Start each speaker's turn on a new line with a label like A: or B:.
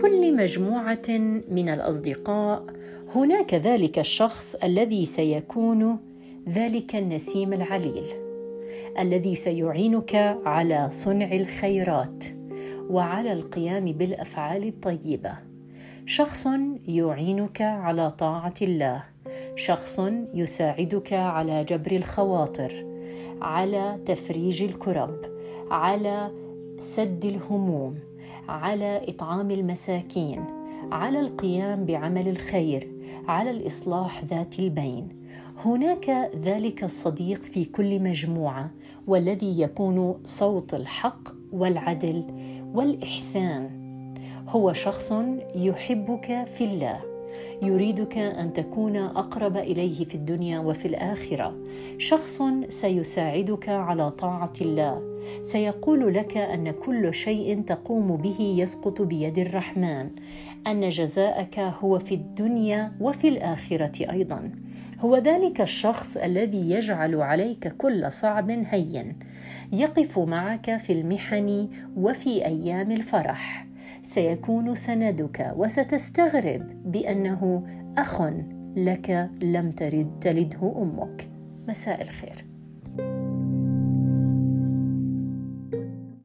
A: كل مجموعة من الأصدقاء هناك ذلك الشخص الذي سيكون ذلك النسيم العليل الذي سيعينك على صنع الخيرات وعلى القيام بالأفعال الطيبة. شخص يعينك على طاعة الله شخص يساعدك على جبر الخواطر على تفريج الكرب على سد الهموم. على إطعام المساكين على القيام بعمل الخير على الإصلاح ذات البين. هناك ذلك الصديق في كل مجموعة والذي يكون صوت الحق والعدل والإحسان. هو شخص يحبك في الله. يريدك أن تكون أقرب إليه في الدنيا وفي الآخرة. شخص سيساعدك على طاعة الله. سيقول لك أن كل شيء تقوم به يسقط بيد الرحمن. أن جزاءك هو في الدنيا وفي الآخرة أيضا. هو ذلك الشخص الذي يجعل عليك كل صعب هين. يقف معك في المحن وفي أيام الفرح. سيكون سندك وستستغرب بأنه أخ لك لم ترد تلده أمك. مساء الخير.